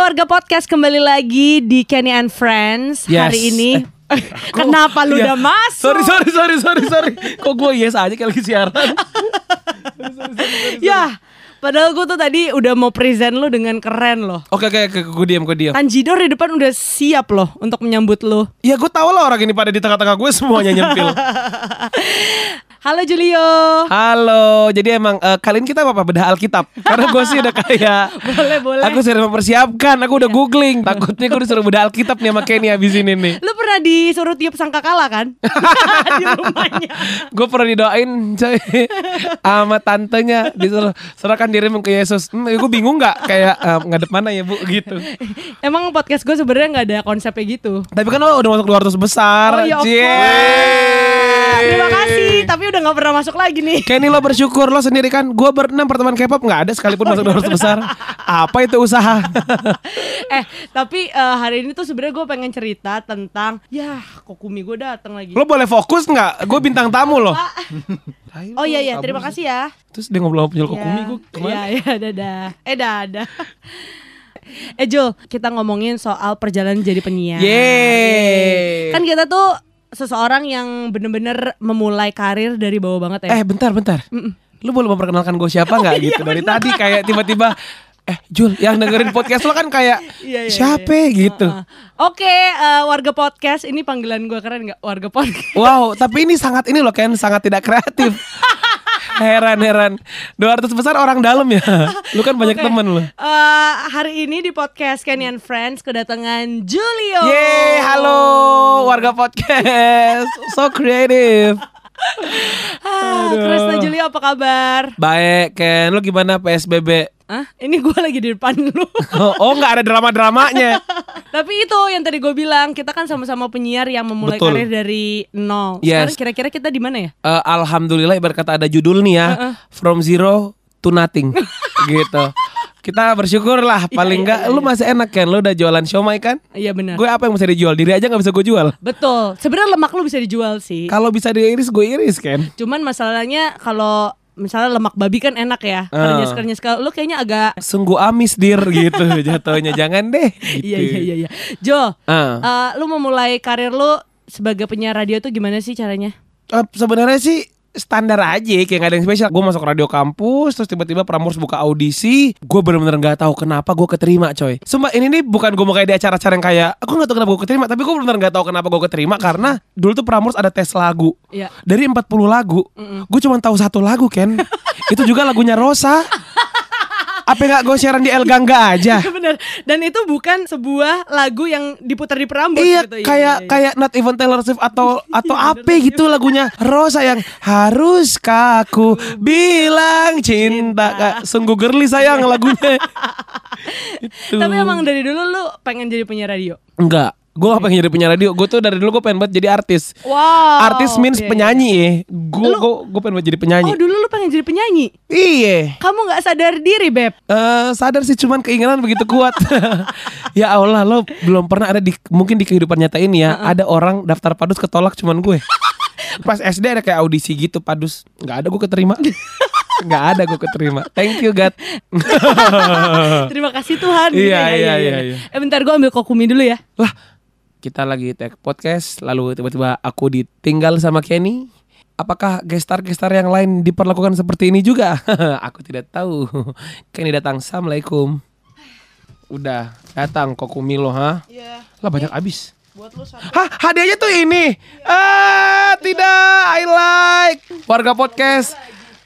warga podcast kembali lagi di Kenny and Friends Yes. hari ini. Kenapa lu Iya. udah masuk? Sorry sorry sorry sorry sorry. Kok gue yes aja kayak lagi siaran. Ya, padahal gue tuh tadi udah mau present lu dengan keren loh. Oke oke oke gue diam gue diam. Tanjidor di depan udah siap loh untuk menyambut lu. Ya gue tau lah orang ini pada di tengah-tengah gue semuanya nyempil. Halo Julio. Halo, jadi emang eh, kali ini kita apa bedah Alkitab? Karena gue sih udah kayak Boleh, boleh. Aku sudah mempersiapkan, aku udah googling. Takutnya gue disuruh bedah Alkitab nih sama Kenny abis ini nih. Lu pernah disuruh tiup sangkakala kan? di rumahnya. Gue pernah didoain coy sama tantenya disuruh serahkan dirimu ke Yesus. Hmm, gue bingung nggak kayak eh, ngadep mana ya bu gitu. Emang podcast gue sebenarnya nggak ada konsepnya gitu. Tapi kan lo udah masuk 200 besar. Oh, iya. Terima kasih, tapi udah nggak pernah masuk lagi nih. Kenny lo bersyukur lo sendiri kan Gue berenam pertemuan K-pop nggak ada sekalipun masuk 200 besar Apa itu usaha eh, tapi eh, hari ini tuh sebenarnya gue pengen cerita tentang ya kokumi gue datang lagi. Lo boleh fokus nggak Gue bintang tamu loh Oh iya iya, terima kasih ya. Terus dia ngobrol sama penjual kokumi Ya, gue Iya ke mana iya dadah. Eh dadah. Eh Jul, kita ngomongin soal perjalanan jadi penyiar. Yeay. Kan kita tuh seseorang yang bener-bener memulai karir dari bawah banget ya. Eh bentar bentar Lo boleh memperkenalkan gue siapa nggak Oh, iya, gitu Dari tadi kayak tiba-tiba Eh Jul yang dengerin podcast lo kan kayak Iya, iya, Siapa iya. gitu Heeh. Oke, eh, warga podcast ini panggilan gue keren nggak? Warga podcast. Wow tapi ini sangat ini loh Ken Sangat tidak kreatif Heran heran 200 besar orang dalam ya Lu kan banyak Oke. temen lo Eh, hari ini di podcast Kenny and Friends kedatangan Julio. Yeay, halo warga podcast. So creative. Ah, Krisna Julio apa kabar? Baik, Ken. Lu gimana PSBB? Hah? Ini gue lagi di depan lu. Oh, oh nggak ada drama-dramanya. Tapi itu yang tadi gue bilang, kita kan sama-sama penyiar yang memulai Betul. karir dari nol. Yes. Sekarang kira-kira kita di mana ya? Eh, Alhamdulillah ibarat kata ada judul nih ya. From zero to nothing. gitu. Kita bersyukur lah paling iya, enggak iya, lu masih enak kan lu udah jualan siomay kan? Iya benar. Gue apa yang bisa dijual? Diri aja nggak bisa gue jual. Betul. Sebenarnya lemak lu bisa dijual sih. Kalau bisa diiris gue iris kan. Cuman masalahnya kalau misalnya lemak babi kan enak ya. Ah. Kernyes-kernyes kalau lu kayaknya agak Sungguh amis dir gitu jatuhnya. Jangan deh. Gitu. Iya iya iya iya. Jo, Ah. eh, lu memulai karir lu sebagai penyiar radio tuh gimana sih caranya? Eh, sebenarnya sih standar aja kayak gak ada yang spesial. Gue masuk radio kampus terus tiba-tiba Prambors buka audisi. Gue bener-bener nggak tahu kenapa gue keterima coy. Sumpah ini nih bukan gue mau kayak di acara-acara yang kayak aku nggak tahu kenapa gue keterima tapi gue bener-bener nggak tahu kenapa gue keterima karena dulu tuh Prambors ada tes lagu. Iya. dari 40 lagu gue cuma tahu satu lagu Ken. Itu juga lagunya Rosa apa nggak gue siaran di El Gangga aja? Bener. Dan itu bukan sebuah lagu yang diputar di Prambors Iya gitu. kayak kayak not even Taylor Swift atau atau apa gitu lagunya. Rosa yang haruskah aku bilang cinta? Kak, sungguh girly sayang lagunya. Tapi emang dari dulu lu pengen jadi penyiar radio. enggak gue gak pengen jadi penyiar radio gue tuh dari dulu gue pengen banget jadi artis Wow. artis means penyanyi ya gue gue gue pengen banget jadi penyanyi Oh dulu lu pengen jadi penyanyi. iya Kamu nggak sadar diri beb. Eh, sadar sih cuman keinginan begitu kuat. ya Allah lo belum pernah ada di mungkin di kehidupan nyata ini ya ada orang daftar padus ketolak cuman gue. Pas SD ada kayak audisi gitu padus nggak ada gue keterima. nggak ada gue keterima. Thank you God. Terima kasih Tuhan. gitu Iya, ya, iya, iya, iya. Eh bentar gue ambil kokumi dulu ya. Lah kita lagi tag podcast lalu tiba-tiba aku ditinggal sama Kenny. Apakah gestar-gestar yang lain diperlakukan seperti ini juga? aku tidak tahu. Kenny datang, assalamualaikum. Udah datang Kokumi lo, ha? Iya. Lah banyak abis. Buat lu satu. Hah, hadiahnya tuh ini. Ah, tidak, I like. Warga podcast.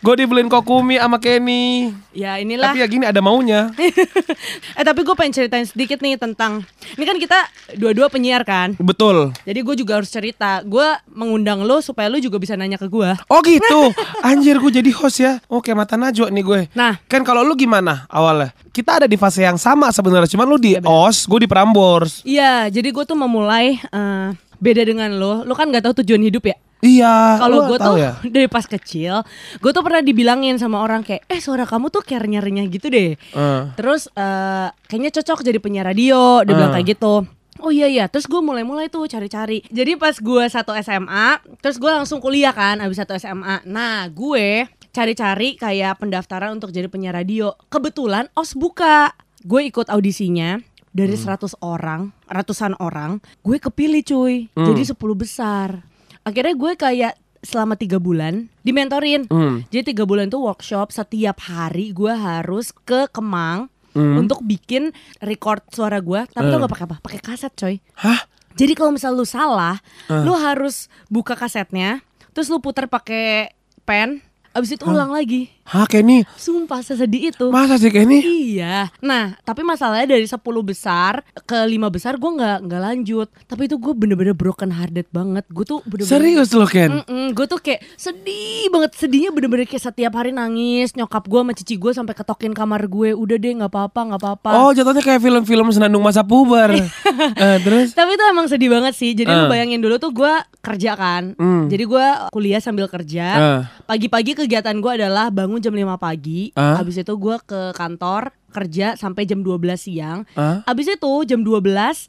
Gue dibeliin Kokumi sama Kenny. Ya inilah. Tapi ya gini ada maunya. eh tapi gue pengen ceritain sedikit nih tentang. Ini kan kita dua-dua penyiar kan. Betul. Jadi gue juga harus cerita. Gue mengundang lo supaya lo juga bisa nanya ke gue. Oh gitu. Anjir gue jadi host ya. Oke, mata najwa nih gue. Nah. Kan kalau lu gimana awalnya? Kita ada di fase yang sama sebenarnya. Cuman lu di OS, gue di Prambors. Iya, jadi gue tuh memulai eh, beda dengan lo. Lo kan nggak tahu tujuan hidup ya. Iya. Kalau gue tuh ya. dari pas kecil, gue tuh pernah dibilangin sama orang kayak, eh suara kamu tuh kayak renyah-renyah gitu deh. Eh. Terus eh, kayaknya cocok jadi penyiar radio, dia bilang Eh. kayak gitu. Oh iya iya, terus gue mulai-mulai tuh cari-cari. Jadi pas gue satu SMA, terus gue langsung kuliah kan, abis satu SMA. Nah gue cari-cari kayak pendaftaran untuk jadi penyiar radio. Kebetulan OS buka, gue ikut audisinya. dari 100 orang, ratusan orang, gue kepilih cuy. Hmm. Jadi 10 besar. Akhirnya gue kayak selama tiga bulan dimentorin. Hmm. Jadi tiga bulan tuh workshop setiap hari gue harus ke Kemang Hmm. untuk bikin record suara gue. Tapi Eh. tau gak pakai apa? Pakai kaset coy. Hah? Jadi kalau misal lu salah, Eh. lu harus buka kasetnya, terus lu putar pakai pen, abis itu ulang lagi. Hah Kenny? Sumpah sesedih itu. Masa sih Kenny? Iya. Nah, tapi masalahnya dari 10 besar ke 5 besar gue nggak nggak lanjut. Tapi itu gue bener-bener broken hearted banget. Gue tuh bener-bener Serius lo Ken? gue tuh kayak sedih banget sedihnya bener-bener kayak setiap hari nangis nyokap gue sama cici gue sampai ketokin kamar gue udah deh nggak apa-apa nggak apa-apa Oh jatuhnya kayak film-film senandung masa puber Eh, Terus? tapi itu emang sedih banget sih jadi Eh. lu bayangin dulu tuh gue kerja kan Hmm. jadi gue kuliah sambil kerja Eh. pagi-pagi kegiatan gue adalah bangun jam 5 pagi Ah. habis itu gue ke kantor kerja sampai jam 12 siang Ah. habis itu jam 12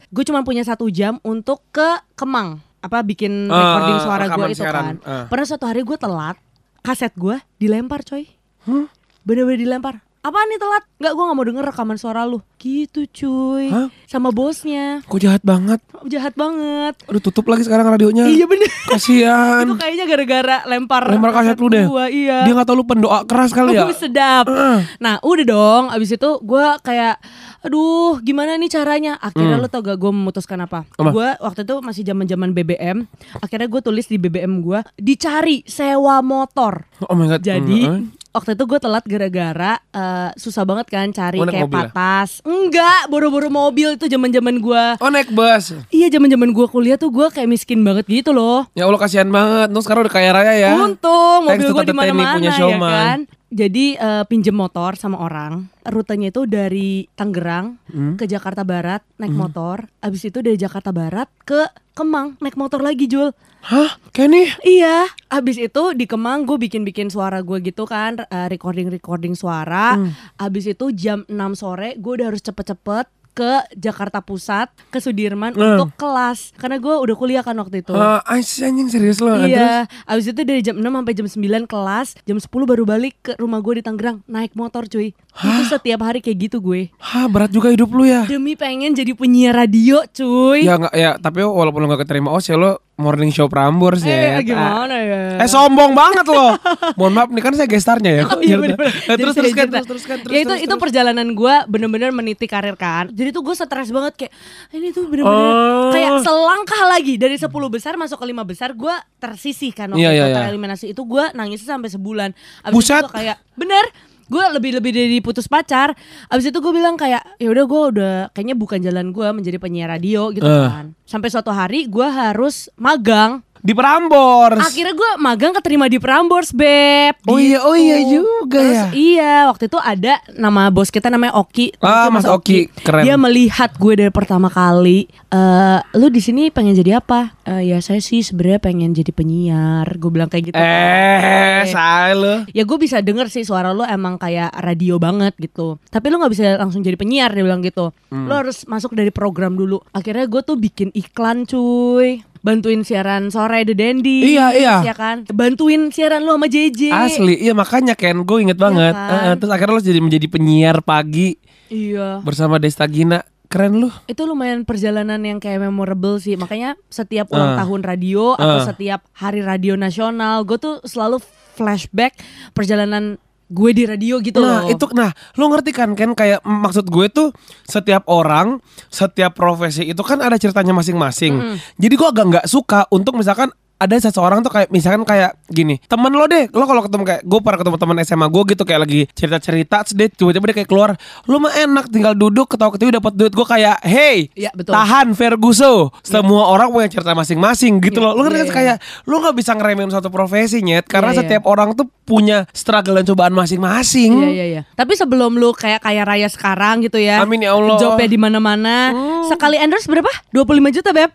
gue cuma punya satu jam untuk ke Kemang apa bikin Ah, recording ah, suara gue itu siaran. kan Ah. pernah suatu hari gue telat kaset gue dilempar coy Hmm? bener-bener dilempar apaan nih telat? Nggak gue nggak mau denger rekaman suara lu. Gitu cuy. Hah? sama bosnya. Kok jahat banget? jahat banget. Udah tutup lagi sekarang radionya. Iya bener. Kasian itu kayaknya gara-gara lempar Lempar kaset lu deh. gua, iya. Dia gak tau lu pendoa keras kali ya? Uh, sedap. Eh. Nah udah dong. Abis itu gue kayak Aduh gimana nih caranya? Akhirnya Hmm. lo tau gak gue memutuskan apa? Apa? Gue waktu itu masih zaman zaman BBM Akhirnya gue tulis di BBM gue Dicari sewa motor. Oh my god. Jadi Hmm. Waktu itu gue telat gara-gara eh, Susah banget kan cari Oh, kayak mobil ya? patas. Enggak boro-boro mobil itu zaman zaman gue Oh naik bus? Iya zaman zaman gue kuliah tuh gue kayak miskin banget gitu loh. Ya Allah kasihan banget. Terus sekarang udah kaya raya ya. Untung mobil gue di mana-mana ya kan. Jadi eh, pinjem motor sama orang. Rutenya itu dari Tangerang Hmm? ke Jakarta Barat naik motor. Abis itu dari Jakarta Barat ke Kemang naik motor lagi Jul. Hah Kenny? Iya, abis itu di Kemang gue bikin-bikin suara gue gitu kan, eh, recording-recording suara. Hmm. Abis itu jam 6 sore gue udah harus cepet-cepet ke Jakarta Pusat, ke Sudirman Hmm. untuk kelas. Karena gue udah kuliah kan waktu itu. Ais anjing serius lo Terus? Iya, abis itu dari jam 6 sampai jam 9 kelas, jam 10 baru balik ke rumah gue di Tangerang naik motor cuy. Itu setiap hari kayak gitu gue. Hah berat juga hidup lu ya Demi pengen jadi penyiar radio cuy. Ya nggak ya tapi walaupun lo gak keterima OS ya lo morning show Prambors eh, ya gimana ya? Eh sombong banget loh Mohon maaf nih kan saya gestarnya ya Oh, iya bener-bener. Eh, Jadi Terus teruskan cerita. terus teruskan terus Ya itu terus, itu terus. perjalanan gue bener-bener meniti karir kan. Jadi tuh gue stres banget kayak ini tuh bener-bener Oh. kayak selangkah lagi dari 10 besar masuk ke 5 besar gue tersisih kan waktu Iya, itu iya, iya. tereliminasi itu gue nangis sampai sebulan. Abis Buset. itu kayak bener gue lebih lebih dari putus pacar abis itu gue bilang kayak ya udah gue udah kayaknya bukan jalan gue menjadi penyiar radio gitu Eh. kan sampai suatu hari gue harus magang Di Prambors Akhirnya gue magang keterima di Prambors, Beb. Oh iya, oh iya Gitu. juga Terus, ya. Iya, waktu itu ada nama bos kita namanya Oki. Ah, Mas Oki, keren. Dia melihat gue dari pertama kali. eh lu di sini pengen jadi apa? "Eh, ya saya sih sebenarnya pengen jadi penyiar. Gue bilang kayak gitu. Eh, say lo Ya gue bisa denger sih suara lu emang kayak radio banget gitu Tapi lu gak bisa langsung jadi penyiar dia bilang gitu Hmm. Lu harus masuk dari program dulu Akhirnya gue tuh bikin iklan cuy Bantuin siaran sore The Dandy Iya, iya. Ya kan Bantuin siaran lu sama JJ Asli, iya makanya Ken, gue inget banget. kan? Eh, eh, terus akhirnya lo jadi menjadi penyiar pagi Iya bersama Desta Gina. Keren lu. itu lumayan perjalanan yang kayak memorable sih makanya setiap ulang Ah. tahun radio atau Ah. setiap hari radio nasional gue tuh selalu flashback perjalanan gue di radio gitu Nah loh. itu nah lo ngerti kan kan kayak mm, maksud gue tuh setiap orang setiap profesi itu kan ada ceritanya masing-masing. Jadi gue agak nggak suka untuk misalkan ada seseorang tuh kayak misalkan kayak gini temen lo deh lo kalau ketemu kayak gue pernah ketemu teman SMA gue gitu kayak lagi cerita cerita dia tiba-tiba dia kayak keluar lo mah enak tinggal duduk ketawa ketiwi dapat duit gue kayak hey Iya, betul. tahan Ferguso semua orang punya cerita masing-masing gitu Iya, loh lo kan iya, kayak lo nggak bisa ngeremehin suatu profesi nyet karena Iya, iya. setiap orang tuh punya struggle dan cobaan masing-masing Iya iya iya. Tapi sebelum lu kayak kaya raya sekarang gitu ya. Amin ya Allah. Jobnya di mana-mana. Sekali endorse berapa? 25 juta, Beb.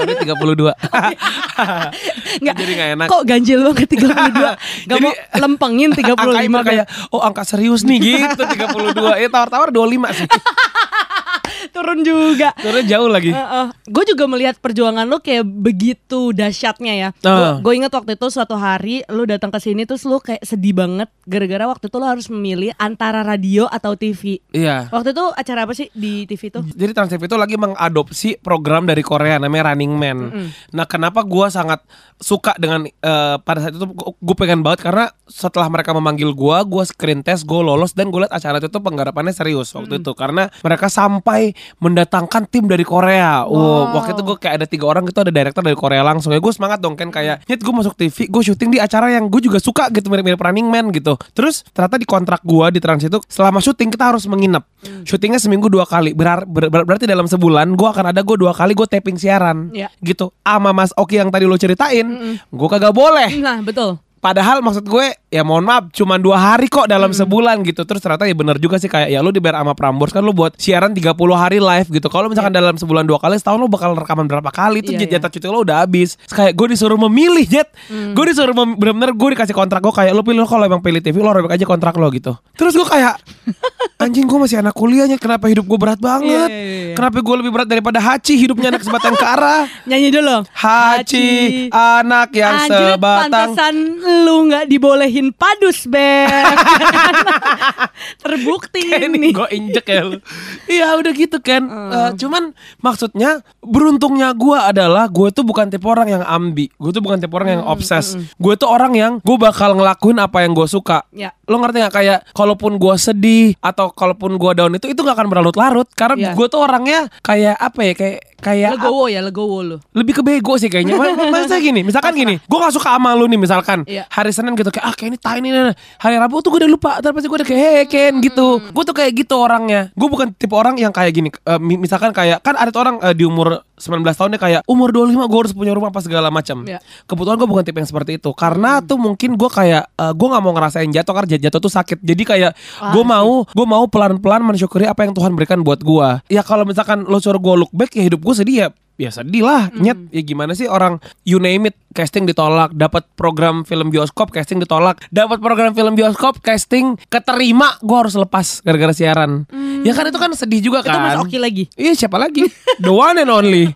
Tadi 32 Enggak. Jadi nggak enak. Kok ganjil banget 32? Gak Jadi- mau lempengin 35 Angka itu Beb. kayak Oh angka serius nih gitu 32 Ya tawar-tawar 25 sih turun juga. Turun jauh lagi. gue juga melihat perjuangan lo kayak begitu dahsyatnya ya. Ah. Gue inget waktu itu suatu hari lo datang ke sini terus lo kayak sedih banget gara-gara waktu itu lo harus memilih antara radio atau TV. Iya. Waktu itu acara apa sih di TV itu? Jadi Trans TV itu lagi mengadopsi program dari Korea namanya Running Man. Nah, kenapa gua sangat suka dengan eh, pada saat itu gue pengen banget karena setelah mereka memanggil gua, gua screen test, gue lolos dan gue liat acara itu tuh penggarapannya serius waktu itu karena mereka sampai mendatangkan tim dari Korea. Wow. waktu itu gue kayak ada tiga orang gitu ada director dari Korea langsung ya gue semangat dong kan kayak nyet gue masuk TV, gue syuting di acara yang gue juga suka gitu mirip-mirip Running Man gitu. Terus ternyata di kontrak gua di Trans itu selama syuting kita harus menginap. Syutingnya seminggu dua kali. Berar- ber- ber- berarti dalam sebulan gua akan ada gue dua kali gue taping siaran. Iya. Gitu. Ama Mas Oki yang tadi lo ceritain, gue kagak boleh. Nah betul. Padahal maksud gue ya mohon maaf cuma dua hari kok dalam sebulan gitu. Terus ternyata ya bener juga sih kayak ya lu dibayar sama Prambors kan lu buat siaran 30 hari live gitu. Kalau misalkan dalam sebulan dua kali setahun lu bakal rekaman berapa kali Itu Iya, jet iya. jatah cuti lu udah habis. Kayak gue disuruh memilih jet Gue disuruh mem- bener-bener gue dikasih kontrak gue kayak lu pilih kalau emang pilih TV lu robek aja kontrak lo gitu. Terus gue kayak anjing gue masih anak kuliahnya kenapa hidup gue berat banget? Iya, iya, iya. Kenapa gue lebih berat daripada Hachi hidupnya anak sebatang kara? Nyanyi dulu. Hachi anak yang Anjir, sebatang pantesan lu nggak dibolehin padus, Beb. Terbukti ini. gue injek ya lu. Iya udah gitu kan Eh, Cuman maksudnya Beruntungnya gue adalah Gue tuh bukan tipe orang yang ambi. Gue tuh bukan tipe orang yang obses. Gue tuh orang yang Gue bakal ngelakuin apa yang gue suka. Ya. Lo ngerti gak kayak Kalaupun gue sedih Atau kalaupun gue down itu Itu gak akan berlarut-larut. Karena Ya. gue tuh orangnya Kayak apa ya? Kayak kayak Legowo ya, legowo lu. lebih ke bego sih kayaknya. Ma- Maksudnya gini Misalkan gini. Gue gak suka sama lu nih misalkan Iya. Hari Senin gitu Kayak ah kayak ini tai nih nah. Hari Rabu tuh gue udah lupa Terus pasti gue udah kayak Hey Ken gitu Hmm. Gue tuh kayak gitu orangnya Gue bukan tipe orang yang kayak gini mi- Misalkan kayak Kan ada tuh orang eh, di umur 19 tahun dia kayak Umur 25 gue harus punya rumah apa segala macam Iya. Kebetulan gue bukan tipe yang seperti itu Karena tuh mungkin gue kayak eh, Gue gak mau ngerasain jatuh Karena jatuh tuh sakit Jadi kayak Gue mau Gue mau pelan-pelan mensyukuri Apa yang Tuhan berikan buat gue Ya kalau misalkan lo suruh gue look back Ya hidup gue sedih ya ya sedih lah nyet. Ya gimana sih orang you name it casting ditolak dapat program film bioskop casting ditolak dapat program film bioskop casting keterima gue harus lepas gara-gara siaran. Ya kan itu kan sedih juga Itu Mas kan. Oki lagi. Iya siapa lagi? The one and only.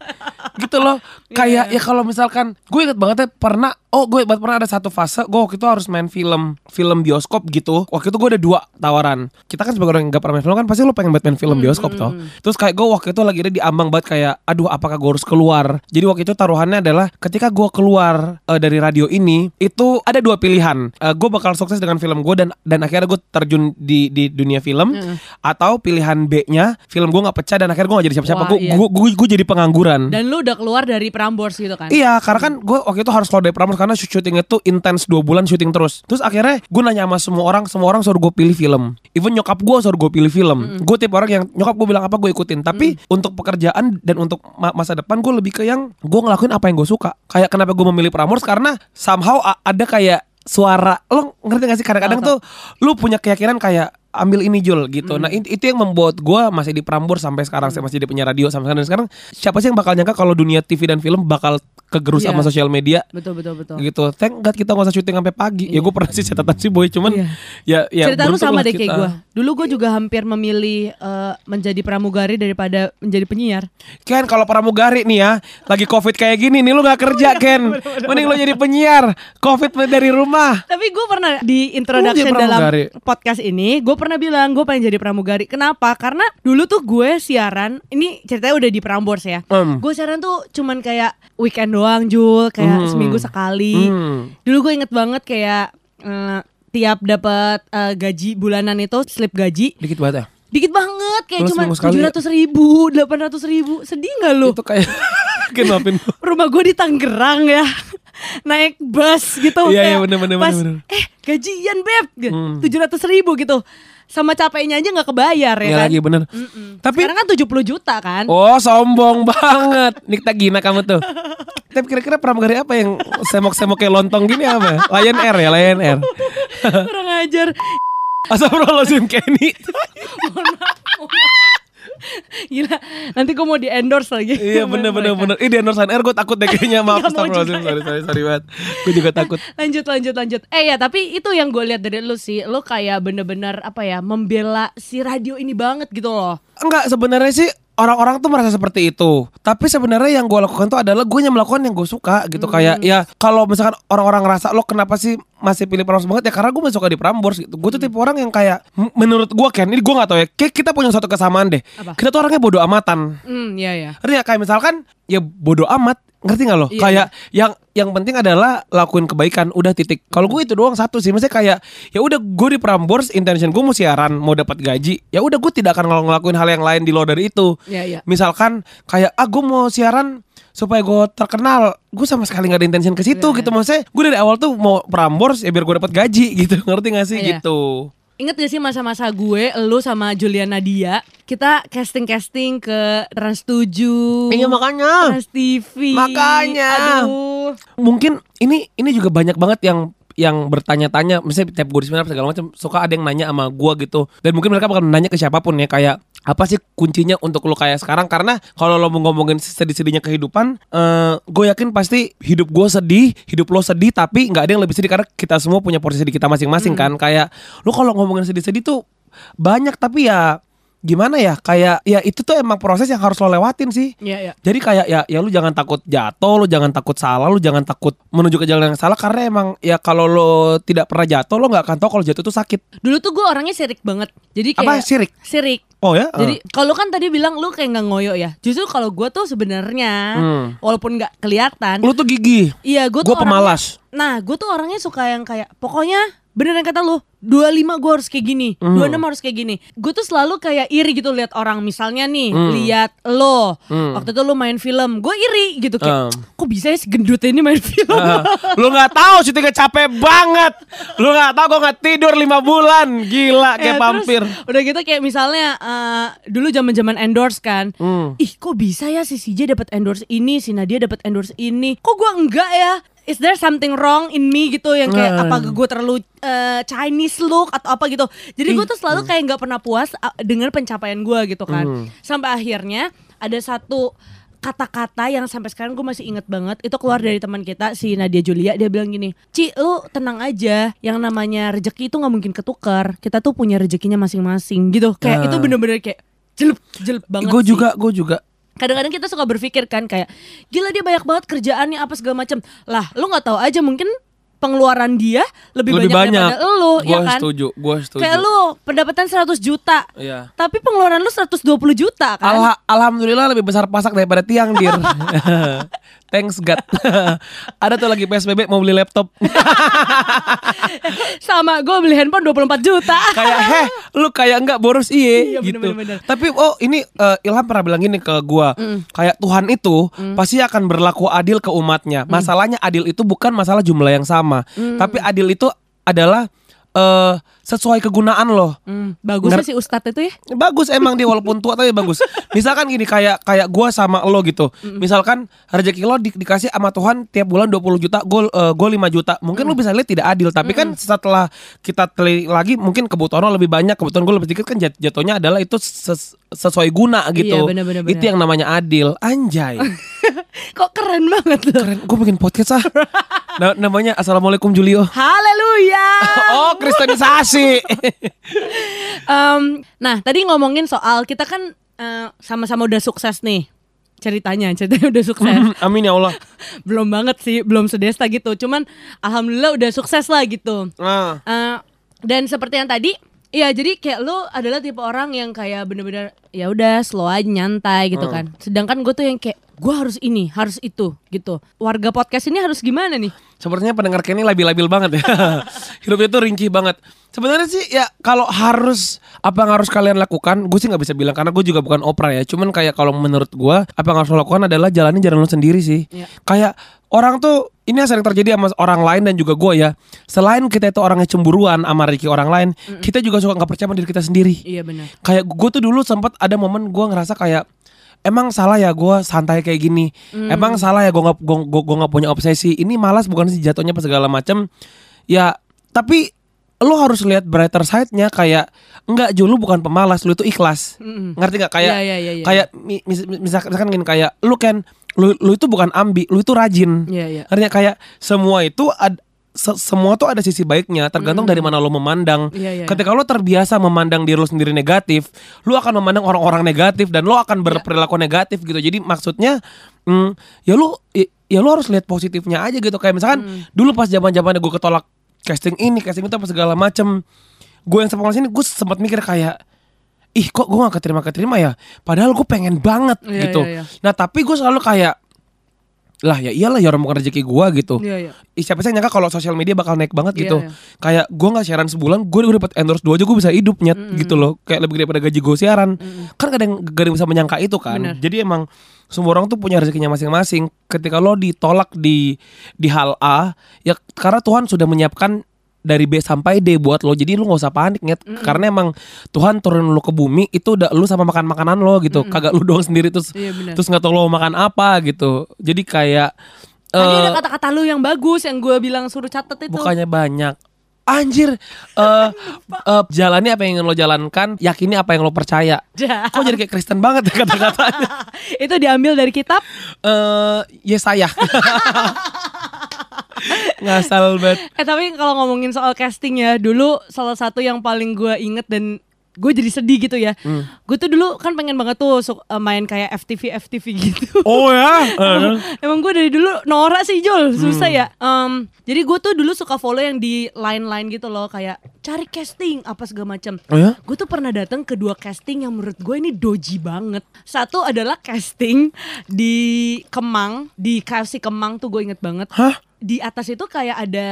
Gitu loh. Kayak ya kalau misalkan Gue inget banget ya pernah Oh gue pernah ada satu fase Gue waktu itu harus main film Film bioskop gitu. Waktu itu gue ada dua tawaran. Kita kan sebagai orang yang gak pernah main film kan Pasti lo pengen banget main film bioskop toh. Terus kayak gue waktu itu lagi ada di ambang banget Kayak aduh apakah gue harus keluar? Jadi waktu itu taruhannya adalah Ketika gue keluar eh, dari radio ini Itu ada dua pilihan. Eh, Gue bakal sukses dengan film gue Dan dan akhirnya gue terjun di, di dunia film. Atau pilihan B-nya Film gue gak pecah dan akhirnya gue gak jadi siapa-siapa. Gue iya. gue gue gue jadi pengangguran. Dan lu udah keluar dari Prambors gitu kan? Iya karena kan gue waktu itu harus keluar dari Prambors Karena syuting itu intens 2 bulan syuting terus. Terus akhirnya gue nanya sama semua orang Semua orang suruh gue pilih film. Even nyokap gue suruh gue pilih film. Gue tipe orang yang nyokap gue bilang apa gue ikutin. Tapi untuk pekerjaan dan untuk ma- masa depan Gue lebih ke yang gue ngelakuin apa yang gue suka. Kayak kenapa gue memilih Prambors Karena somehow ada kayak suara Lo ngerti gak sih? Kadang-kadang tuh Lu punya keyakinan kayak ambil ini Jul gitu. Nah, it- itu yang membuat gua masih di Prambors sampai sekarang saya masih di penyiar radio sampai sekarang. Dan sekarang siapa sih yang bakal nyangka kalau dunia TV dan film bakal kegerus Iya. sama sosial media Betul betul betul. gitu. Thank God kita gak usah syuting sampai pagi. Ya gue pernah sih catatan sih boy cuman Iya. ya ya Cerita lu sama deh kayak gue. Dulu gue juga hampir memilih eh, menjadi pramugari daripada menjadi penyiar. Ken kalau pramugari nih ya lagi covid kayak gini nih lu nggak kerja Ken. Mending lu jadi penyiar. Covid dari rumah. Tapi gue pernah di introduction dalam podcast ini, gue pernah bilang gue pengen jadi pramugari. Kenapa? Karena dulu tuh gue siaran, ini ceritanya udah di Prambors ya. Hmm. Gue siaran tuh cuman kayak weekend doang, Jul, kayak Hmm. seminggu sekali. Hmm. Dulu gue inget banget kayak eh, tiap dapat eh, gaji bulanan itu slip gaji Dikit banget ya. dikit banget kayak cuma sekali tujuh ya? ratus ribu, delapan ratus ribu, sedih nggak lu? Itu kayak Ken maafin. rumah gue di Tangerang ya naik bus gitu Iya, iya, kayak bener, bener, pas, bener, bener. eh gajian beb Hmm. tujuh ratus ribu gitu sama capeknya aja nggak kebayar ya Ya kan lagi bener. Mm-mm. Tapi sekarang kan 70 juta kan Oh sombong banget Nikta Gina kamu tuh Tapi kira-kira pramugari apa yang Semok-semok kayak lontong gini apa? Lion Air ya Lion Air. Kurang ajar. Astagfirullahaladzim Kenny. Gila nanti gue mau di endorse lagi. Iya bener bener mereka. bener. Ini di endorsean Air gue takut deh kayaknya. Maaf Astagfirullahaladzim. Sorry sorry sorry banget. Gue juga takut. Lanjut lanjut lanjut. Eh ya tapi itu yang gue lihat dari lu sih lu kayak bener-bener apa ya membela si radio ini banget gitu loh. Enggak sebenarnya sih orang-orang tuh merasa seperti itu. Tapi sebenarnya yang gue lakukan tuh adalah gue yang melakukan yang gue suka gitu. Kayak ya kalau misalkan orang-orang ngerasa lo kenapa sih masih pilih Prambors banget ya karena gue masih suka di Prambors gitu. Gue tuh tipe orang yang kayak menurut gue Ken, ini gue gak tahu ya. Kayak kita punya satu kesamaan deh. Apa? Kita tuh orangnya bodoh amatan. Hmm, iya ya. Gak? Kayak misalkan ya bodoh amat. Ngerti gak lo? Iya, kayak yang yang penting adalah lakuin kebaikan udah titik. Kalau gue itu doang satu sih. Maksudnya kayak ya udah gue di Prambors intention gue mau siaran, mau dapat gaji. Ya udah gue tidak akan ngel- ngelakuin hal yang lain di luar dari itu. Iya, iya. Misalkan kayak ah gue mau siaran supaya gue terkenal gue sama sekali nggak ada intention ke situ Iya. gitu maksudnya gue dari awal tuh mau Prambors ya biar gue dapat gaji gitu ngerti gak sih Iya. gitu Ingat gak sih masa-masa gue, lu sama Juliana Nadia, kita casting-casting ke Trans 7, Iya, makanya. Trans TV. Makanya. Aduh. mungkin ini ini juga banyak banget yang yang bertanya-tanya misalnya tiap gue di seminar segala macam suka ada yang nanya sama gue gitu dan mungkin mereka bakal nanya ke siapa pun ya kayak apa sih kuncinya untuk lo kayak sekarang karena kalau lo mau ngomongin sedih-sedihnya kehidupan eh gue yakin pasti hidup gue sedih hidup lo sedih tapi nggak ada yang lebih sedih karena kita semua punya porsi sedih kita masing-masing kan kayak lo kalau ngomongin sedih-sedih tuh banyak tapi ya gimana ya kayak ya itu tuh emang proses yang harus lo lewatin sih Iya, iya. jadi kayak ya ya lu jangan takut jatuh, lu jangan takut salah, lu jangan takut menuju ke jalan yang salah karena emang ya kalau lo tidak pernah jatuh lo nggak akan tahu kalau jatuh itu sakit. Dulu tuh gue orangnya sirik banget. Jadi kayak Apa sirik? Sirik. Oh ya? Jadi kalau kan tadi bilang lu kayak nggak ngoyo ya. Justru kalau gue tuh sebenarnya Hmm. walaupun nggak kelihatan, lu tuh gigi. iya gue Gue tuh orangnya- pemalas. Nah, gue tuh orangnya suka yang kayak pokoknya beneran kata lu 25 gue harus kayak gini, Hmm. 26 harus kayak gini. Gue tuh selalu kayak iri gitu lihat orang misalnya nih, Hmm. lihat lo Hmm. waktu itu lu main film, gue iri gitu kayak Hmm. kok bisa ya segendut ini main film. Ah, lu nggak tahu syutingnya capek banget. Lu nggak tahu gue nggak tidur lima bulan, gila kayak Ya, terus vampir. Udah gitu kayak misalnya eh, dulu zaman-zaman endorse kan. Hmm. Ih, kok bisa ya si CJ dapat endorse ini, si Nadia dapat endorse ini. Kok gua enggak ya? Is there something wrong in me gitu yang kayak Hmm. apa gue terlalu eh, Chinese look atau apa gitu. Jadi gue tuh selalu kayak nggak pernah puas dengan pencapaian gua gitu kan. Hmm. Sampai akhirnya ada satu kata-kata yang sampai sekarang gue masih inget banget itu keluar dari teman kita si Nadia Julia dia bilang gini Ci lu tenang aja yang namanya rezeki itu nggak mungkin ketukar kita tuh punya rezekinya masing-masing gitu kayak Ah. itu bener-bener kayak jelek jelek banget Gue juga, gue juga. Kadang-kadang kita suka berpikir kan kayak gila dia banyak banget kerjaannya apa segala macam lah lu nggak tahu aja mungkin pengeluaran dia lebih, Lebih banyak, banyak. daripada lu Gue ya kan setuju, gue setuju. kayak lu pendapatan 100 juta Iya. tapi pengeluaran lu 120 juta kan Alha- Alhamdulillah lebih besar pasak daripada tiang dir. Thanks God. Ada tuh lagi PSBB mau beli laptop. sama gue beli handphone 24 juta kayak heh lu kayak enggak boros iye Iya, gitu. bener-bener. Tapi oh ini eh, Ilham pernah bilang gini ke gua. Kayak Tuhan itu pasti akan berlaku adil ke umatnya. Masalahnya adil itu bukan masalah jumlah yang sama, tapi adil itu adalah eh sesuai kegunaan loh. Hmm, bagus Nger- sih si Ustadz itu ya Bagus emang dia walaupun tua tapi bagus. Misalkan gini kayak kayak gua sama lo gitu. Misalkan rezeki lo di- dikasih sama Tuhan tiap bulan 20 juta, gue uh, gue 5 juta. Mungkin lo bisa lihat tidak adil, tapi kan setelah kita telik lagi mungkin kebutuhan lo lebih banyak, kebutuhan gue lebih sedikit kan jat- jatuhnya adalah itu ses- sesuai guna gitu. Iya, bener, bener, Itu bener. yang namanya adil. Anjay. kok keren banget loh Keren. Gue bikin podcast ah. Na- namanya Assalamualaikum Julio. haleluya Oh, kristenisasi. Em, nah tadi ngomongin soal kita kan eh, sama-sama udah sukses nih ceritanya ceritanya udah sukses Amin ya Allah. belum banget sih belum sedesta gitu cuman alhamdulillah udah sukses lah gitu Nah. Eh, dan seperti yang tadi Iya jadi kayak lu adalah tipe orang yang kayak bener-bener ya udah slow aja nyantai gitu kan. Sedangkan gue tuh yang kayak gue harus ini harus itu gitu. Warga podcast ini harus gimana nih? Sepertinya pendengar Kenny labil-labil banget ya. Hidupnya tuh rinci banget. Sebenarnya sih ya kalau harus apa yang harus kalian lakukan, gue sih nggak bisa bilang karena gue juga bukan opera ya. Cuman kayak kalau menurut gue apa yang harus lo lakukan adalah jalanin jalan lo sendiri sih. Iya. Kayak orang tuh ini yang sering terjadi sama orang lain dan juga gue ya. Selain kita itu orangnya cemburuan sama Ricky orang lain, kita juga suka nggak percaya sama diri kita sendiri. Iya benar. Kayak gue tuh dulu sempat ada momen gue ngerasa kayak Emang salah ya gue santai kayak gini. Emang salah ya gue nggak gue nggak punya obsesi. Ini malas bukan sih jatuhnya apa segala macam. Ya tapi lo harus lihat brighter side-nya kayak enggak Ju lu bukan pemalas, lu itu ikhlas. Mm-mm. Ngerti nggak kayak Iya, iya, iya, iya. kayak mi- mis- misalkan, misalkan gini kayak lu kan lu lu itu bukan ambi, lu itu rajin. Iya iya. Artinya kayak semua itu ad- se- semua tuh ada sisi baiknya tergantung dari mana lo memandang. Iya, iya, Ketika lo terbiasa memandang diri lo sendiri negatif, lo akan memandang orang-orang negatif dan lo akan berperilaku negatif gitu. Jadi maksudnya mm, ya lo ya, ya lo harus lihat positifnya aja gitu. Kayak misalkan dulu pas zaman-zamannya gue ketolak casting ini, casting itu apa segala macem. Gue yang sepengalaman sini gue sempat mikir kayak ih kok gue gak keterima keterima ya? Padahal gue pengen banget Iya, gitu. iya, iya. nah tapi gue selalu kayak lah ya iyalah ya orang bukan rezeki gue gitu. Iya, iya. Ih, siapa sih yang nyangka kalau sosial media bakal naik banget Iya, gitu. iya. kayak gue nggak siaran sebulan gue udah dapat endorse dua aja gue bisa hidup nyet gitu loh. Kayak lebih daripada gaji gue siaran. Kan kadang gak ada yang bisa menyangka itu kan. Bener. jadi emang semua orang tuh punya rezekinya masing-masing. Ketika lo ditolak di di hal A ya karena Tuhan sudah menyiapkan dari B sampai D buat lo jadi lu nggak usah panik nyet karena emang Tuhan turun lu ke bumi itu udah lu sama makan makanan lo gitu kagak lu doang sendiri terus Iya, bener. terus nggak tahu lo makan apa gitu jadi kayak Tadi eh, ada kata-kata lu yang bagus yang gue bilang suruh catet itu. Bukannya banyak. Anjir, eh eh, jalani apa yang ingin lo jalankan, yakini apa yang lo percaya. Kok jadi kayak Kristen banget ya kata-katanya? itu diambil dari kitab. Eh, Yesaya. Ngasal banget. Eh tapi kalau ngomongin soal casting ya, dulu salah satu yang paling gue inget dan gue jadi sedih gitu ya. Hmm. Gue tuh dulu kan pengen banget tuh su- eh, main kayak FTV FTV gitu. Oh ya. Eh, Emang gue dari dulu norak sih Jul, Hmm. susah ya. Em, jadi gue tuh dulu suka follow yang di line-line gitu loh, kayak cari casting apa segala macam. Oh ya? Gue tuh pernah datang ke dua casting yang menurut gue ini doji banget. Satu adalah casting di Kemang, di KFC Kemang tuh gue inget banget. Hah? Di atas itu kayak ada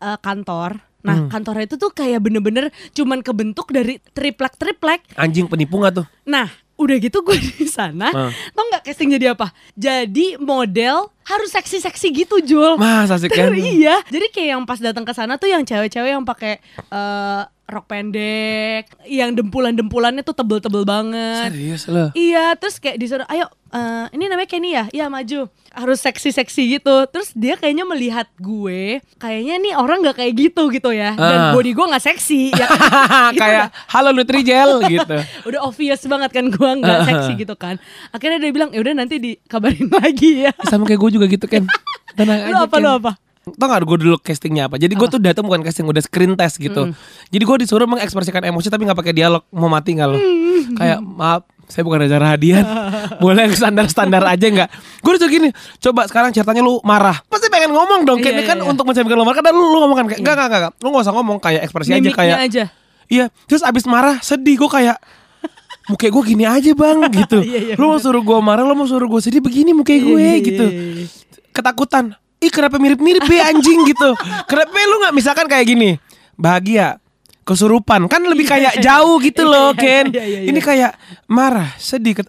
eh, kantor. Nah Hmm. kantornya itu tuh kayak bener-bener cuman kebentuk dari triplek-triplek. Anjing penipu gak tuh? Nah, udah gitu gue di sana, Hmm. tau nggak casting jadi apa? Jadi model harus seksi-seksi gitu, Jul. Mas asik kan? iya, jadi kayak yang pas datang ke sana tuh yang cewek-cewek yang pakai eh, rok pendek, yang dempulan-dempulannya tuh tebel-tebel banget. Serius lo? Iya, terus kayak disuruh, ayo, eh, ini namanya Kenny ya? Iya maju. Harus seksi-seksi gitu. Terus dia kayaknya melihat gue, kayaknya nih orang nggak kayak gitu gitu ya. Ah. Dan body gue nggak seksi. ya kan? Itu kayak halo Nutrijel gitu. udah obvious banget kan gue nggak seksi gitu kan akhirnya dia bilang ya udah nanti dikabarin lagi ya Sama kayak gue juga gitu kan. Tenang lu aja apa Ken. lu apa Tau gak gue dulu castingnya apa? Jadi gue tuh datang bukan casting udah screen test gitu. Jadi gue disuruh mengekspresikan emosi tapi nggak pakai dialog. Mau mati nggak lo? Kayak maaf, saya bukan acara hadiah. Boleh yang standar-standar aja nggak? Gue disuruh gini. Coba sekarang ceritanya lu marah. Pasti pengen ngomong dong. Iya, Kayaknya iya, kan iya. untuk mencapai lo marah. Kadang lu, lu ngomong kan enggak enggak enggak. Lu nggak usah ngomong kayak ekspresi aja mimiknya kayak. aja Iya. Terus abis marah sedih gue kayak. Muka gue gini aja bang gitu. Iya, iya, lu mau suruh gue marah, lu mau suruh gue sedih begini muka gue Iya, gitu ketakutan. Ih kenapa mirip-mirip ya anjing gitu. Kenapa lu nggak misalkan kayak gini. Bahagia. Kesurupan kan lebih kayak jauh gitu loh Iya, Ken. iya, iya, iya. Ini kayak marah, sedih.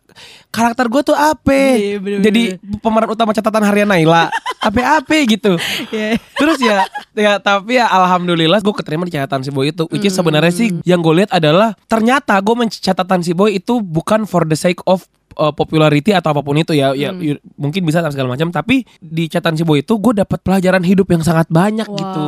Karakter gue tuh? Iya, iya, bener, Jadi pemeran utama catatan harian Naila. Apa-apa gitu. Iya. Terus ya, ya tapi ya alhamdulillah gue keterima di catatan si Boy itu. Which is sebenarnya sih yang gue lihat adalah ternyata gue catatan si Boy itu bukan for the sake of uh, popularity atau apa pun itu ya, ya Hmm. y- mungkin bisa segala macam. Tapi di catatan si Boy itu gue dapat pelajaran hidup yang sangat banyak gitu.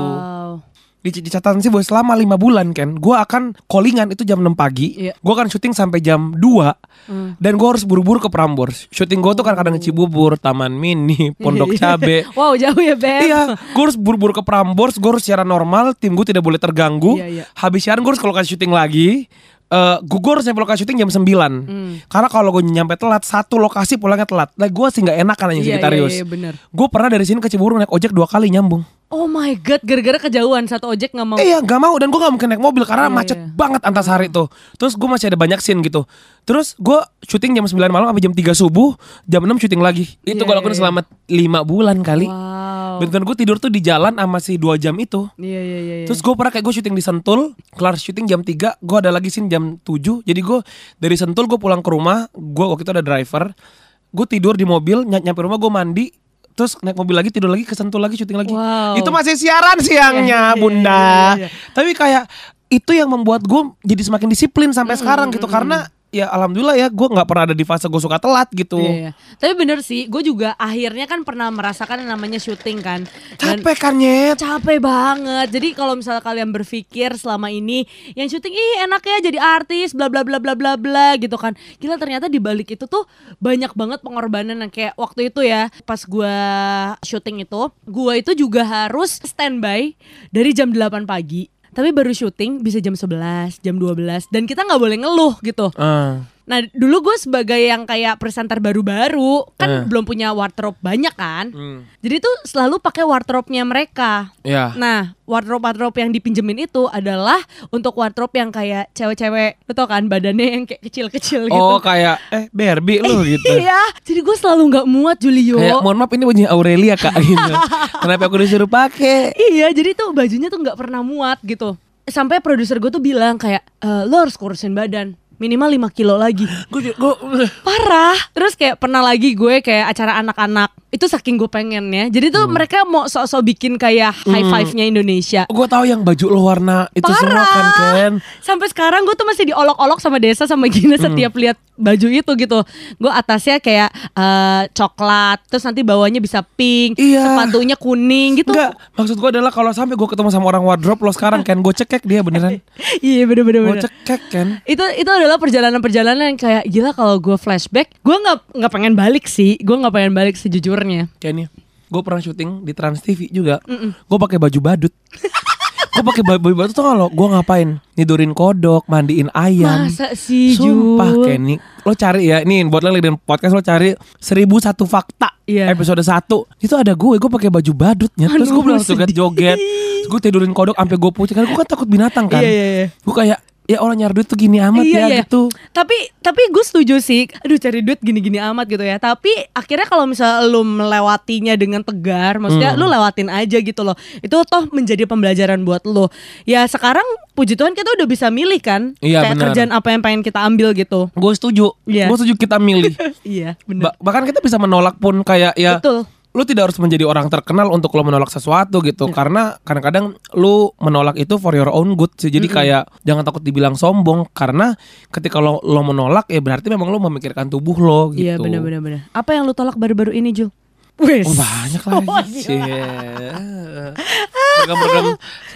Di, di catatan si Boy selama lima bulan kan, gue akan callingan itu jam 6 pagi. Iya. Gue akan syuting sampai jam 2 Hmm. dan gue harus buru-buru ke Prambors. Syuting gue tuh kan kadang ke Cibubur, Taman Mini, Pondok Cabe. wow jauh ya Beb Iya, gue harus buru-buru ke Prambors, gue harus secara normal, tim gue tidak boleh terganggu. Iya, iya. Habis siaran gue harus ke lokasi syuting lagi. Eh, gue harus nyampe lokasi syuting jam 9 Hmm. Karena kalau gue nyampe telat, satu lokasi pulangnya telat. Lah gue sih nggak enak kan Iya, iya, Sagitarius. iya, bener. Gue pernah dari sini ke Cibubur naik ojek dua kali nyambung. oh my god gara-gara kejauhan satu ojek nggak mau Eh, iya gak mau dan gue gak mungkin naik mobil karena Iya, macet iya. banget antasari tuh. Terus gue masih ada banyak scene gitu. Terus gue syuting jam 9 malam sampai jam 3 subuh, jam 6 syuting lagi. Itu Iya, gue lakuin iya, selama 5 bulan kali. wow Dan gue tidur tuh di jalan sama si 2 jam itu. iya iya iya iya. Terus gue pernah kayak gue syuting di Sentul, kelar syuting jam 3, gue ada lagi scene jam 7. Jadi gue dari Sentul gue pulang ke rumah, gue waktu itu ada driver, gue tidur di mobil, ny- nyampe rumah gue mandi, terus naik mobil lagi tidur lagi ke Sentul lagi syuting lagi. Wow. Itu masih siaran siangnya, Iya, iya, Bunda. Tapi kayak itu yang membuat gue jadi semakin disiplin sampai sekarang gitu karena ya alhamdulillah ya gue nggak pernah ada di fase gue suka telat gitu. Iya, iya. Tapi bener sih, gue juga akhirnya kan pernah merasakan yang namanya syuting kan. Dan Capek kan nyet. capek banget. Jadi kalau misalnya kalian berpikir selama ini yang syuting ih enak ya jadi artis bla bla bla bla bla bla gitu kan. Gila ternyata di balik itu tuh banyak banget pengorbanan yang kayak waktu itu ya pas gua syuting itu, gua itu juga harus standby dari jam 8 pagi. Tapi baru syuting bisa jam 11, jam 12 dan kita nggak boleh ngeluh gitu. Ah. Nah dulu gue sebagai yang kayak presenter baru-baru kan Eh. belum punya wardrobe banyak kan. Hmm. Jadi tuh selalu pakai wardrobe-nya mereka. Ya. Nah, wardrobe-wardrobe yang dipinjemin itu adalah untuk wardrobe yang kayak cewek-cewek, tau kan badannya yang kayak kecil-kecil gitu. Oh kayak eh Barbie lu gitu. Iya, jadi gue selalu nggak muat Julio. Kayak mohon maaf ini bajunya Aurelia kak gitu. Kenapa aku disuruh pakai? Iya, jadi tuh bajunya tuh nggak pernah muat gitu. Sampai produser gue tuh bilang kayak, e, lo harus kurusin badan minimal 5 kilo lagi. Gue gue Parah. Terus kayak pernah lagi gue kayak acara anak-anak. Itu saking gue pengennya. Jadi tuh Hmm. mereka mau sok-sok bikin kayak high five-nya Indonesia. gue tahu yang baju lo warna itu semua Parah. kan Ken. Sampai sekarang gue tuh masih diolok-olok sama Desa sama Gina Hmm. setiap lihat baju itu gitu. Gue atasnya kayak eh, coklat, terus nanti bawahnya bisa pink, Iya. sepatunya kuning gitu. Enggak, maksud gue adalah kalau sampai gue ketemu sama orang wardrobe lo sekarang kan gue cekek dia beneran. Iya bener-bener. Gue cekek kan. Itu itu adalah perjalanan-perjalanan yang kayak gila kalau gue flashback, gue nggak nggak pengen balik sih, gue nggak pengen balik sejujurnya. Kayak nih, gue pernah syuting di Trans TV juga. Gue pakai baju badut. gue pakai baju badut tuh kalau gue ngapain? Nidurin kodok, mandiin ayam. Masa sih Sumpah Jul? Kenny Lo cari ya Nih buat lo lagi dengan podcast Lo cari Seribu satu fakta Iya. Episode 1 Itu ada gue Gue pakai baju badutnya Terus Aduh, gue bilang joget-joget Terus gue tidurin kodok Sampai gue pucet Karena gue kan takut binatang kan Iya, iya, iya. Gue kayak Ya orang nyari duit tuh gini amat Iya, ya iya. gitu Tapi tapi gue setuju sih. Aduh cari duit gini-gini amat gitu ya. Tapi akhirnya kalau misalnya lu melewatinya dengan tegar, Hmm. maksudnya lu lewatin aja gitu loh. Itu toh menjadi pembelajaran buat lu. Ya sekarang puji Tuhan kita udah bisa milih kan. Iya, Kayak benar. kerjaan apa yang pengen kita ambil gitu. Gue setuju Iya. Gue setuju kita milih iya, bener. Ba- Bahkan kita bisa menolak pun Kayak ya Betul. Lu tidak harus menjadi orang terkenal Untuk lo menolak sesuatu gitu Iya. Karena kadang-kadang Lu menolak itu for your own good sih. Jadi kayak Jangan takut dibilang sombong Karena ketika lo, lo menolak Ya berarti memang lo memikirkan tubuh lo gitu Iya bener-bener bener. Apa yang lu tolak baru-baru ini Jul? Wes. Oh banyak Oh, lagi gila. Cie. Program-program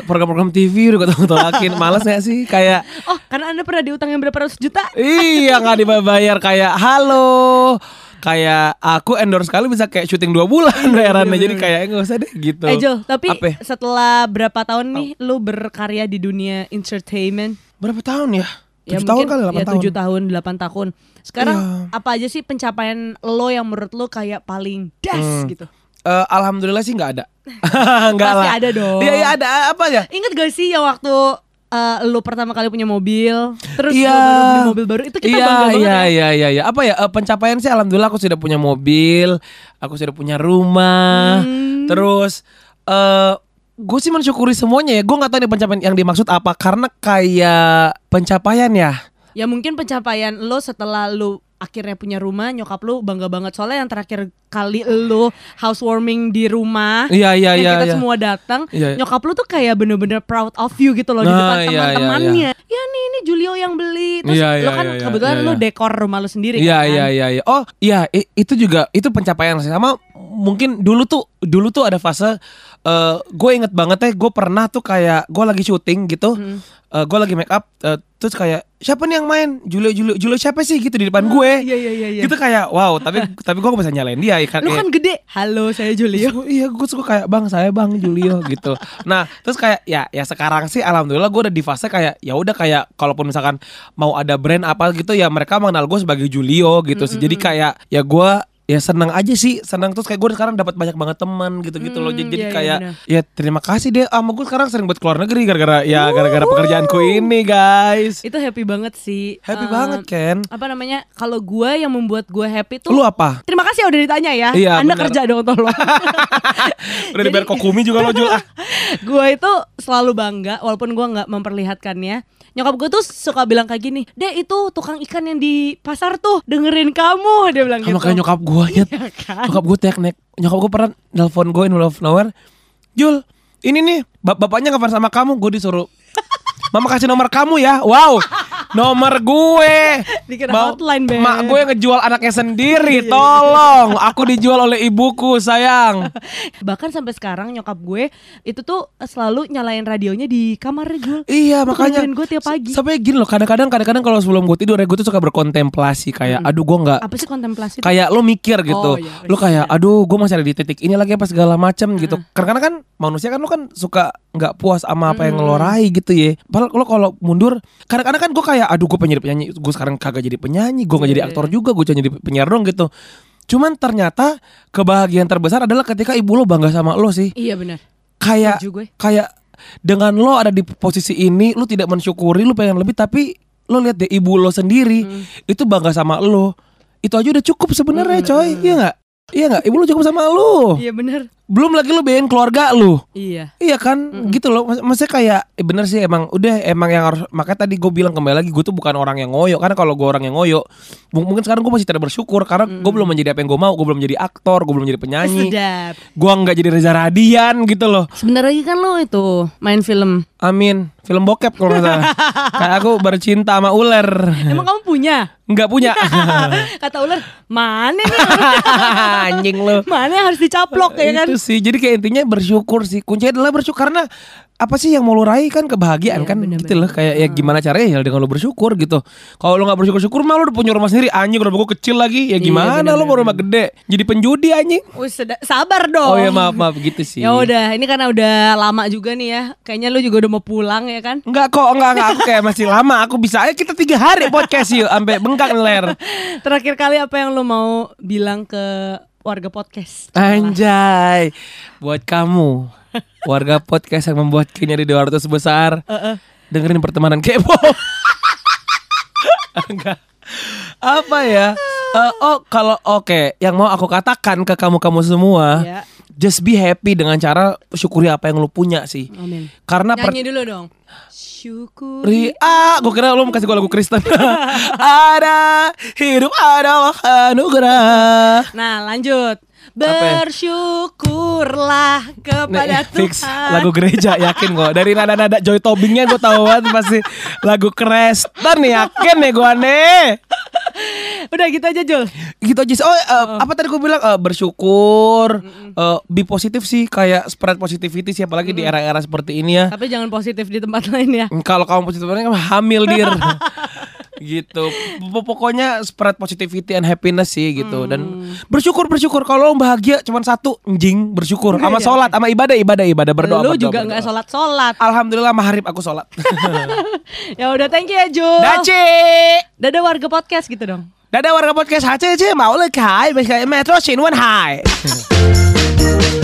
Program-program TV udah gue tolakin Males gak sih Kayak Oh karena anda pernah diutangin berapa ratus juta? Iya nggak dibayar kayak halo kayak aku endorse kali bisa kayak syuting dua bulan bayarannya jadi kayak nggak usah deh gitu. Eh tapi Apa? setelah berapa tahun nih lu berkarya di dunia entertainment? berapa tahun ya? Ya Tujuh tahun mungkin kali delapan ya tahun. tujuh tahun, delapan tahun. Sekarang Iya. apa aja sih pencapaian lo yang menurut lo kayak paling das Hmm. gitu? Eh, Alhamdulillah sih nggak ada. nggak lah. ada dong. Iya iya ada apa ya? Ingat gak sih yang waktu eh, lo pertama kali punya mobil, terus Iya. lo baru beli mobil baru itu kita iya, bangga banget iya, ya. iya, iya, iya. Apa ya? eh, pencapaian sih alhamdulillah aku sudah punya mobil, aku sudah punya rumah. Hmm. Terus eh gue sih mensyukuri semuanya ya. Gue nggak tahu nih pencapaian yang dimaksud apa karena kayak pencapaian ya. Ya mungkin pencapaian lo setelah lo akhirnya punya rumah, nyokap lo bangga banget soalnya yang terakhir kali lo housewarming di rumah. Iya, iya, yang iya, kita iya. semua datang, Iya, iya. nyokap lu tuh kayak bener-bener proud of you gitu loh di Nah, depan iya, iya, teman-temannya. Ya nih ini Julio yang beli. Terus Iya, lo iya, kan iya, iya, kebetulan iya, lu iya. dekor rumah lu sendiri Iya kan. iya iya iya. Oh iya itu juga itu pencapaian sih sama mungkin dulu tuh dulu tuh ada fase eh gue inget banget ya gue pernah tuh kayak gue lagi syuting gitu. Hmm. gue lagi make up eh, terus kayak siapa nih yang main Julio Julio Julio siapa sih gitu di depan gue. Iya iya iya. iya. Gitu kayak wow tapi tapi gue gak bisa nyalain dia ikan Lu kan gede. Halo saya Julio. Gua- iya gue suka kayak bang saya bang Julio gitu nah terus kayak ya ya sekarang sih alhamdulillah gue udah di fase kayak ya udah kayak kalaupun misalkan mau ada brand apa gitu ya mereka mengenal gue sebagai Julio gitu sih jadi kayak ya gue ya senang aja sih senang terus kayak gue sekarang dapat banyak banget teman gitu gitu loh jadi, Hmm, jadi iya, iya, kayak benar. ya terima kasih deh sama gue sekarang sering buat keluar negeri gara-gara ya gara-gara pekerjaanku ini guys Itu happy banget sih. happy Eh, banget Ken Apa namanya? Kalau gue yang membuat gue happy tuh lu apa Terima kasih ya udah ditanya ya. Iya, Anda benar. kerja dong tolong. udah dibayar kokumi juga lo Jul ah gue itu selalu bangga walaupun gue nggak memperlihatkannya. Nyokap gue tuh suka bilang kayak gini, Dek itu tukang ikan yang di pasar tuh dengerin kamu dia bilang sama gitu. kayak nyokap gue Iya kan? Nyokap gue teknik Nyokap gue pernah nelfon gue in of nowhere Jul ini nih bap- Bapaknya ngefans sama kamu Gue disuruh Mama kasih nomor kamu ya Wow Nomor gue. Dikira Mau- hotline, Beb. Mak gue ngejual anaknya sendiri. Iya. Tolong, aku dijual oleh ibuku, sayang. Bahkan sampai sekarang nyokap gue itu tuh selalu nyalain radionya di kamarnya Jul. Iya, Itu makanya gue tiap pagi. Sampai gini loh, kadang-kadang kadang-kadang kalau sebelum gue tidur ya gue tuh suka berkontemplasi kayak aduh gue nggak Apa sih kontemplasi? kayak lo mikir gitu. Oh, iya. Lo kayak aduh gue masih ada di titik ini lagi apa segala macam gitu. Karena kan manusia kan lo kan suka nggak puas sama apa yang lo raih gitu ya. Padahal lo kalau mundur kadang-kadang kan gue kayak aduh gue pengen jadi penyanyi, gue sekarang kagak jadi penyanyi, gue nggak jadi Iya, aktor juga, gue jadi penyiar dong gitu. Cuman ternyata kebahagiaan terbesar adalah ketika ibu lo bangga sama lo sih. Iya benar. Kayak kayak dengan lo ada di posisi ini, lo tidak mensyukuri, lo pengen lebih tapi lo lihat deh ibu lo sendiri Hmm. itu bangga sama lo. Itu aja udah cukup sebenarnya, coy. Iya nggak? Iya nggak? Ibu lo cukup sama lo. Iya benar. Belum lagi lo biayain keluarga lo. Iya. Iya kan, gitu loh. Mas- Maksudnya kayak, eh, bener sih emang udah emang yang harus. Makanya tadi gue bilang kembali lagi, gue tuh bukan orang yang ngoyo. Karena kalau gue orang yang ngoyo, m- mungkin sekarang gue masih tidak bersyukur karena gue belum menjadi apa yang gue mau. Gue belum menjadi aktor, gue belum menjadi penyanyi. Sedap. Gue nggak jadi Reza Radian gitu loh. Sebentar lagi kan lo itu main film. Amin. Film bokep kalau salah. Kayak aku bercinta sama ular. Emang kamu punya? Nggak punya. Kata ular, mana nih? Anjing lu. mana yang harus dicaplok ya kan? Itu sih. Jadi kayak intinya bersyukur sih. Kuncinya adalah bersyukur karena apa sih yang mau lu raih kan kebahagiaan Iya, kan bener-bener. gitu loh kayak ya gimana caranya ya dengan lu bersyukur gitu kalau lu nggak bersyukur syukur mah lu udah punya rumah sendiri anjing rumah gua kecil lagi ya Iya, gimana lu mau rumah gede jadi penjudi anjing sabar dong. oh ya maaf maaf gitu sih Ya udah, ini karena udah lama juga nih ya. Kayaknya lu juga udah mau pulang ya kan? Enggak kok, enggak, enggak. Aku kayak masih lama. Aku bisa aja kita tiga hari podcast yuk, sampai bengkak ler. Terakhir kali apa yang lu mau bilang ke warga podcast? Anjay, buat kamu, warga podcast yang membuat kayaknya di 200 besar, dengerin pertemanan kepo. Enggak. Apa ya? Eh, oh, kalau oke, yang mau aku katakan ke kamu-kamu semua, Ya. just be happy dengan cara syukuri apa yang lu punya sih. Amin. Karena Nyanyi dulu dong. Syukur. Ria, gue kira lu mau kasih gue lagu Kristen. ada hidup adalah anugerah. Nah, lanjut. Ya? Bersyukurlah kepada Nih, fix. Tuhan. lagu gereja yakin kok dari nada-nada Joy Tobingnya gue tahu banget pasti lagu Kristen nih yakin nih gue nih. Udah gitu aja, Jul. gitu aja oh eh, apa tadi gue bilang? Eh, bersyukur. Eh, be positif sih. Kayak spread positivity sih apalagi di era-era seperti ini ya. Tapi jangan positif di tempat lain ya. kalau kamu positif kan hamil dir gitu. Pokoknya spread positivity and happiness sih gitu. Dan bersyukur bersyukur. Kalau lo bahagia cuman satu anjing bersyukur. Sama sholat sama ibadah ibadah ibadah. Berdoa lu berdoa, juga nggak sholat-sholat. Alhamdulillah maharib aku sholat. Ya udah, thank you ya, Jul. Daci Dadah warga podcast gitu dong. Dadah warga podcast HCC mau le kai Metro Shinwan Hai